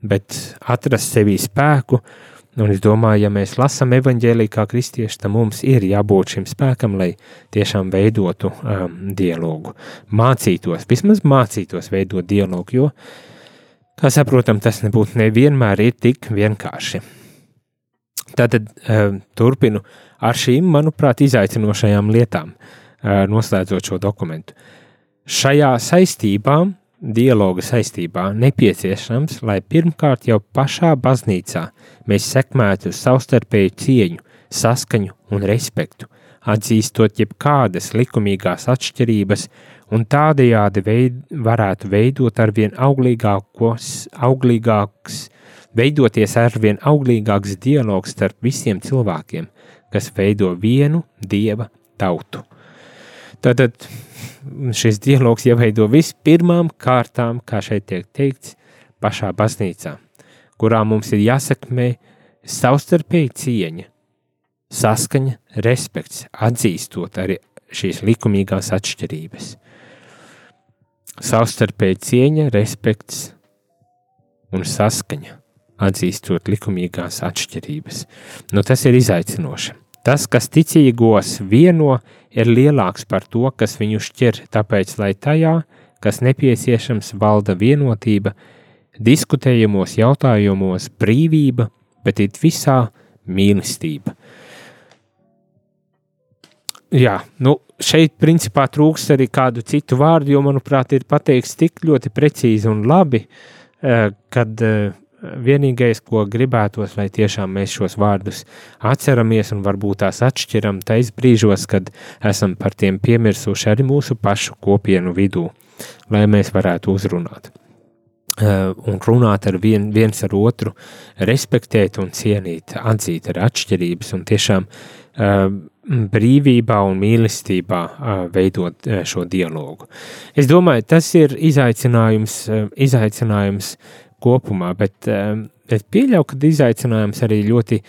Bet atrast sevī spēku, un es domāju, ja mēs lasām evaņģēliju kā kristieši, tad mums ir jābūt šim spēkam, lai tiešām veidotu um, dialogu. Mācītos, vismaz mācītos veidot dialogu, jo, kā saprotam, tas nebūtu nevienmēr ir tik vienkārši. Tātad um, turpinu ar šīm, manuprāt, izaicinošajām lietām. Uh, noslēdzot šo dokumentu. Šajā saistībā, dialoga saistībā, nepieciešams, lai pirmkārt jau pašā baznīcā mēs sekmētu savstarpēju cieņu, saskaņu un respektu, atzīstot jebkādas likumīgās atšķirības un tādējādi veid, varētu veidot arvien auglīgākos, auglīgāks, veidoties arvien auglīgāks dialogs starp visiem cilvēkiem, kas veido vienu dieva tautu. Tātad šis dialogs jāveido vispirmām kārtām, kā šeit tiek teikts, pašā baznīcā, kurā mums ir jāsakmē savstarpēji cieņa, saskaņa, respekts, atzīstot arī šīs likumīgās atšķirības. Savstarpēji cieņa, respekts un saskaņa, atzīstot likumīgās atšķirības. Nu, tas ir izaicinoši. Tas, kas ticīgos vieno, ir lielāks par to, kas viņu šķir, tāpēc, lai tajā, kas nepieciešams, valda vienotība, diskutējumos jautājumos brīvība, bet it visā mīlestība. Jā, nu, šeit principā trūks arī kādu citu vārdu, jo, manuprāt, ir pateikts tik ļoti precīzi un labi, eh, kad eh, vienīgais, ko gribētos, lai tiešām mēs šos vārdus atceramies un varbūt tās atšķiram tais brīžos, kad esam par tiem piemirsuši arī mūsu pašu kopienu vidū, lai mēs varētu uzrunāt. Uh, un runāt ar vien, viens ar otru, respektēt un cienīt, atzīt ar atšķirības un tiešām uh, brīvībā un mīlestībā uh, veidot šo dialogu. Es domāju, tas ir izaicinājums, izaicinājums kopumā, bet ehm, es pieļauju, ka izaicinājums arī ļoti,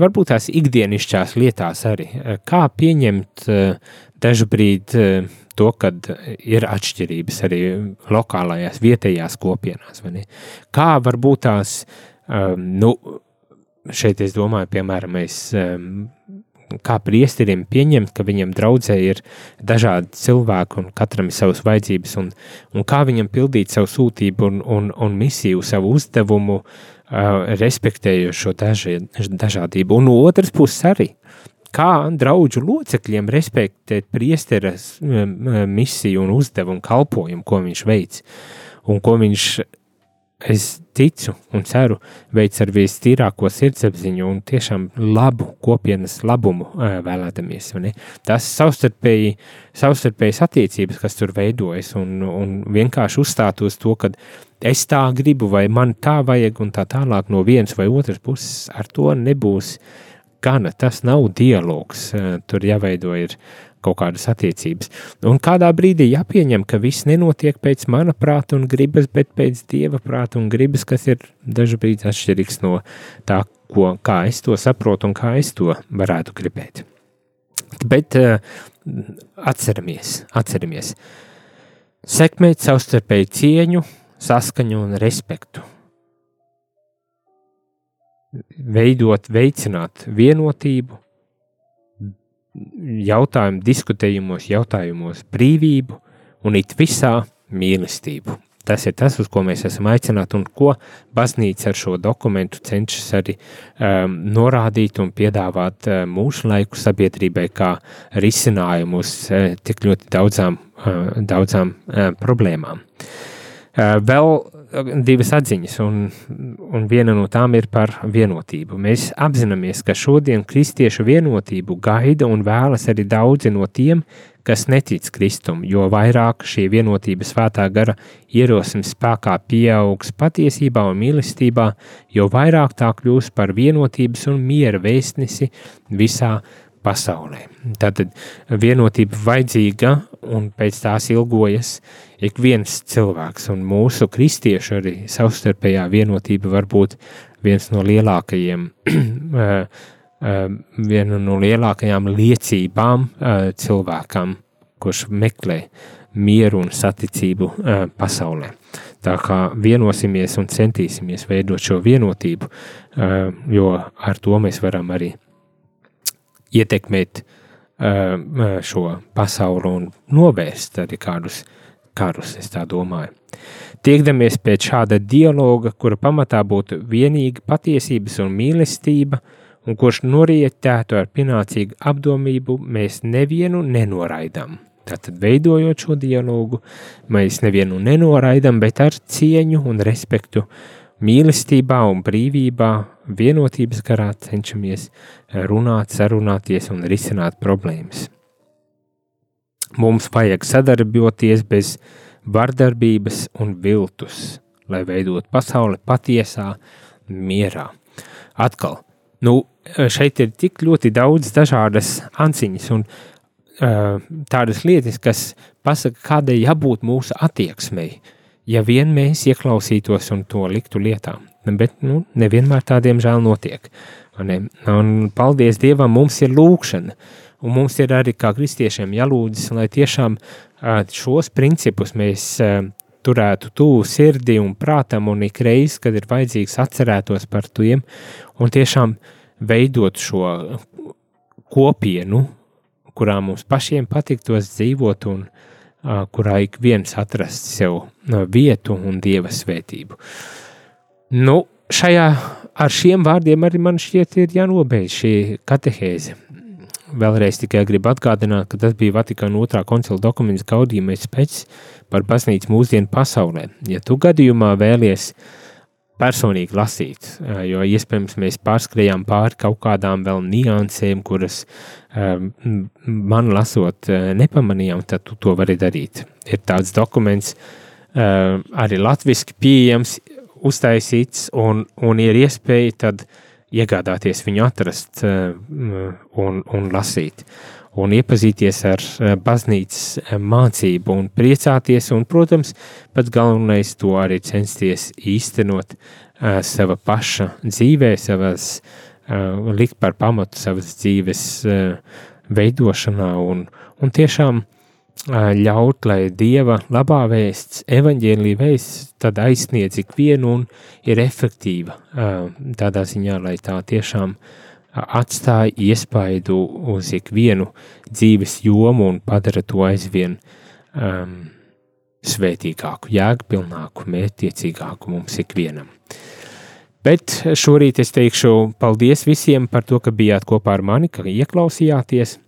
varbūt tās ikdienišķās lietās arī. Eh, kā pieņemt eh, dažbrīd eh, to, kad ir atšķirības arī lokālajās, vietējās kopienās? Kā varbūt tās, nu, šeit es domāju, piemēram, mēs kā priesteriem pieņemt, ka viņam draudzē ir dažādi cilvēki un katram ir savas vajadzības, un, un kā viņam pildīt savu sūtību un, un, un misiju, savu uzdevumu, uh, respektējot šo daži, dažādību. Un no otras puses arī, kā draugu locekļiem respektēt priesteras misiju un uzdevumu, kalpojumu, ko viņš veic, un ko viņš es ticu un ceru, veids ar vistīrāko sirdsapziņu un tiešām labu kopienas labumu vēlētamies. Tas savstarpēji, savstarpējas attiecības, kas tur veidojas, un, un vienkārši uzstāt uz to, ka es tā gribu, vai man tā vajag, un tā tālāk no vienas vai otras puses, ar to nebūs gana. Tas nav dialogs, tur jāveido ir kaut kādas attiecības. Un kādā brīdī jāpieņem, ka viss nenotiek pēc mana prāta un gribas, bet pēc dieva prāta un gribas, kas ir dažkārt atšķirīgs no tā, ko, kā es to saprotu un kā es to varētu gribēt. Bet uh, atceramies, atceramies, sekmēt savstarpēju cieņu, saskaņu un respektu. Veidot, veicināt vienotību, jautājumu, diskutējumos, jautājumos brīvību un it visā mīlestību. Tas ir tas, uz ko mēs esam aicināti un ko baznīca ar šo dokumentu cenšas arī um, norādīt un piedāvāt uh, mūsu laiku sabiedrībai kā risinājumu uz uh, tik ļoti daudzām, uh, daudzām uh, problēmām. Vēl divas atziņas, un, un viena no tām ir par vienotību. Mēs apzināmies, ka šodien kristiešu vienotību gaida un vēlas arī daudzi no tiem, kas netic Kristum, jo vairāk šī vienotība svētā gara ierosmes spēkā pieaugs patiesībā un mīlestībā, jo vairāk tā kļūs par vienotības un miera vēstnesi visā pasaulē. Tātad vienotība vajadzīga un pēc tās ilgojas ik viens cilvēks, un mūsu kristiešu arī savstarpējā vienotība var būt viens no lielākajiem Ehm, viena no lielākajām liecībām eh, cilvēkam, kurš meklē mieru un saticību eh, pasaulē. Tā kā vienosimies un centīsimies veidot šo vienotību, eh, jo ar to mēs varam arī ietekmēt šo pasauli un novērst arī kādus karus, es tā domāju. Tiekdamies pēc šāda dialoga, kura pamatā būtu vienīga patiesības un mīlestība, un kurš norietētu ar pienācīgu apdomību, mēs nevienu nenoraidām. Tātad, veidojot šo dialogu, mēs nevienu nenoraidām, bet ar cieņu un respektu, mīlestībā un brīvībā, vienotības garā cenšamies runāt, sarunāties un risināt problēmas. Mums vajag sadarboties bez vardarbības un viltus, lai veidot pasauli patiesā mierā. Atkal, nu, šeit ir tik ļoti daudz dažādas anciņas un uh, tādas lietas, kas pasaka, kādai jābūt mūsu attieksmei, ja vien mēs ieklausītos un to liktu lietā. Bet nu, nevienmēr tādiem žēl notiek. Un, paldies Dievam, mums ir lūkšana, un mums ir arī kā kristiešiem jālūdzas, lai tiešām šos principus mēs turētu tuvu sirdi un prātam, un ik reiz, kad ir vajadzīgs, atcerētos par tiem, un tiešām veidot šo kopienu, kurā mums pašiem patiktos dzīvot un uh, kurā ik viens atrast sev vietu un dieva svētību. Nu, šajā, ar šiem vārdiem arī man šķiet ir jānobeidz šī katehēze. Vēlreiz tikai gribu atgādināt, ka tas bija Vatikāna otrā koncila dokuments gaudījumais pēc par baznīcu mūsdienu pasaulē. Ja tu gadījumā vēlies personīgi lasīt, jo iespējams mēs pārskrējām pāri kaut kādām vēl niansēm, kuras man lasot nepamanījām, tad tu to vari darīt. Ir tāds dokuments arī latviski pieejams, uztaisīts un, un ir iespēja tad iegādāties viņu atrast un, un lasīt. Un iepazīties ar eh, baznīcas eh, mācību un priecāties, un, protams, pats galvenais to arī censties īstenot sava paša dzīvē, savas, likt par pamatu savas dzīves veidošanā un, un tiešām uh, ļaut, lai Dieva labā vēsts, evaņģēlī vēsts, tad aizsniedz ikvienu un ir efektīva uh, tādā ziņā, lai tā tiešām uh, atstāja iespaidu uz ikvienu dzīves jomu un padara to aizvien um, svētīgāku, jēgpilnāku, mērķtiecīgāku mums ikvienam. Bet šorīt es teikšu paldies visiem par to, ka bijāt kopā ar mani, ka ieklausījāties. Uh,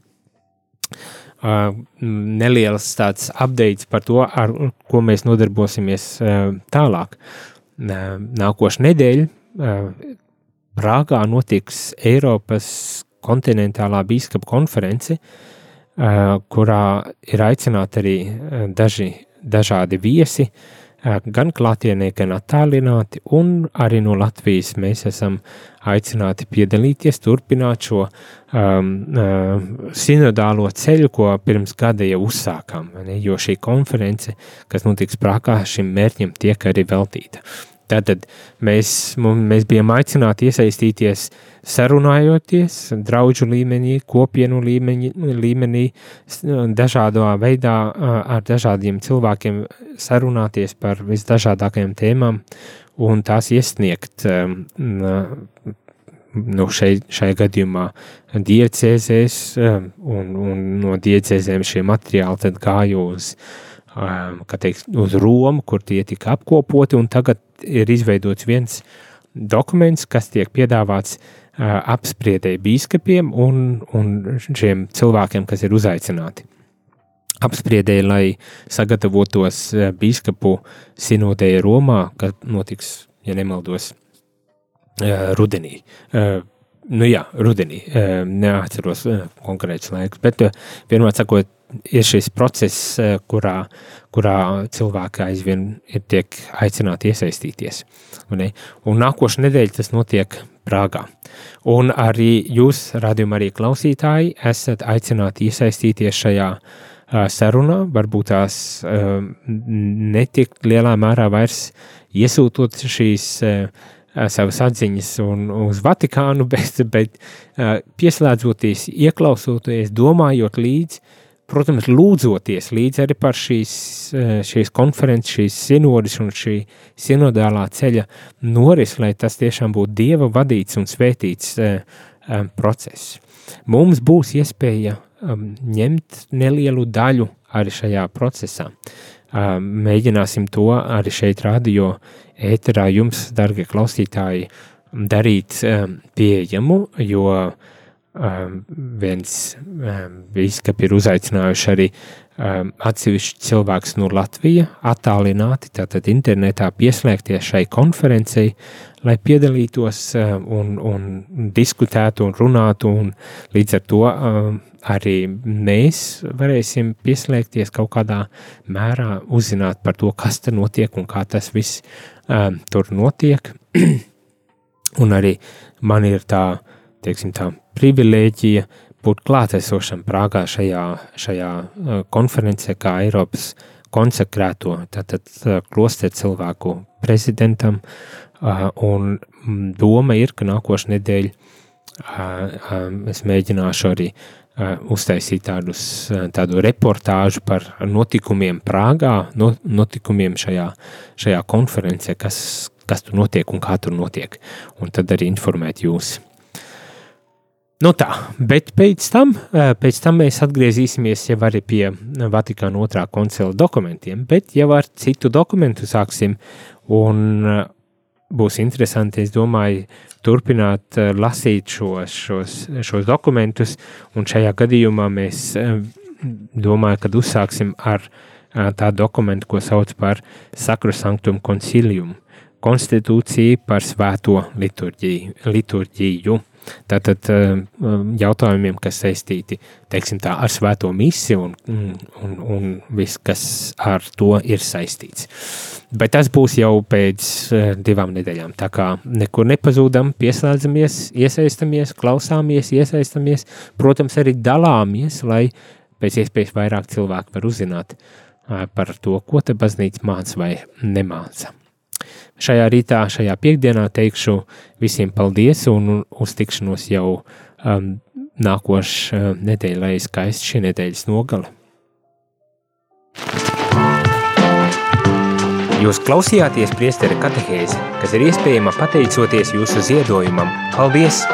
neliels tāds updates par to, ar ko mēs nodarbosimies uh, tālāk. Uh, Nākošais nedēļa uh, Prāgā notiks Eiropas kontinentālā biskupa konference, kurā ir aicināti arī daži dažādi viesi, gan klātienē, gan attālināti, un arī no Latvijas mēs esam aicināti piedalīties, turpināt šo um, uh, sinodālo ceļu, ko pirms gada jau uzsākām, ne? jo šī konference, kas notiks Prākā, šim mērķim tiek arī veltīta. Tātad mēs, mēs bijām aicināti iesaistīties sarunājoties, draugu līmenī, kopienu līmenī, līmenī, dažādā veidā ar dažādiem cilvēkiem sarunāties par visdažādākajām tēmām un tās iesniegt nu, šai, šai gadījumā diecēzēs, un, un no diecēzēm šie materiāli tad gāja uz, teikt, uz Romu, kur tie tika apkopoti, un tagad ir izveidots viens dokuments, kas tiek piedāvāts apspriedēji biskupiem un, un šiem cilvēkiem, kas ir uzaicināti. apspriedēja, lai sagatavotos bīskapu sinodēja Romā, kad notiks, ja nemaldos, rudenī. Nu jā, rudenī, neatceros konkrēts laiks, bet vienmēr sakot, ir šis process, kurā, kurā cilvēki aizvien ir tiek aicināti iesaistīties. Un, un nākošais nedēļa tas notiek Prāgā. Un arī jūs, radījumā, arī klausītāji, esat aicināti iesaistīties šajā sarunā, varbūt tās netik lielā mērā vairs iesūtot šīs savas atziņas un uz Vatikānu, bet, bet pieslēdzoties, ieklausoties, domājot līdzi, protams, lūdzoties līdzi arī par šīs, šīs konferences, šīs sinodas un šī sinodālā ceļa noris, lai tas tiešām būtu Dieva vadīts un svētīts process. Mums būs iespēja ņemt nelielu daļu arī šajā procesā. Mēģināsim to arī šeit radio ēterā jums, dargie klausītāji, darīt pieejamu, jo viens biskupi ir uzaicinājuši arī atsevišķi cilvēks no Latvijas attālināti, tātad internetā pieslēgties šai konferencei, lai piedalītos un, un diskutētu un runātu, un līdz ar to arī mēs varēsim pieslēgties kaut kādā mērā, uzzināt par to, kas tur notiek un kā tas viss um, tur notiek. un arī man ir tā, teiksim, tā privilēģija būt klātesošam Prāgā šajā, šajā uh, konferencē kā Eiropas konsekrēto, tātad uh, klosteru cilvēku prezidentam, uh, un doma ir, ka nākošu nedēļu es mēģināšu arī uh, uztaisīt tādus, tādu reportāžu par notikumiem Prāgā, no, notikumiem šajā, šajā konferencē, kas, kas tur notiek un kā tur notiek, un tad arī informēt jūs. Nu tā, bet pēc tam, pēc tam mēs atgriezīsimies jau arī pie Vatikāna otrā koncila dokumentiem, bet jau ar citu dokumentu sāksim, un būs interesanti, es domāju, turpināt uh, lasīt šos, šos, šos dokumentus, un šajā gadījumā mēs uh, domāju, kad uzsāksim ar uh, tādu dokumentu, ko sauc par Sacrosanctum Concilium, konstitūcija par svēto liturģiju. liturģiju. Tātad jautājumiem, kas saistīti teiksim, tā, ar svēto misiju un, un, un viss, kas ar to ir saistīts. Bet tas būs jau pēc uh, divām nedēļām. Tā kā nekur nepazūdam, pieslēdzamies, iesaistamies, klausāmies, iesaistamies, protams, arī dalāmies, lai pēc iespējas vairāk cilvēku var uzzināt uh, par to, ko te baznīca māca vai nemāca. Šajā rītā, šajā piekdienā teikšu visiem paldies un uz tikšanos jau um, nākošais uh, nedēļa, lai skaisti šī nedēļas nogala. Jūs klausījāties priesteri katehēzi, kas ir iespējama pateicoties jūsu ziedojumam. Paldies!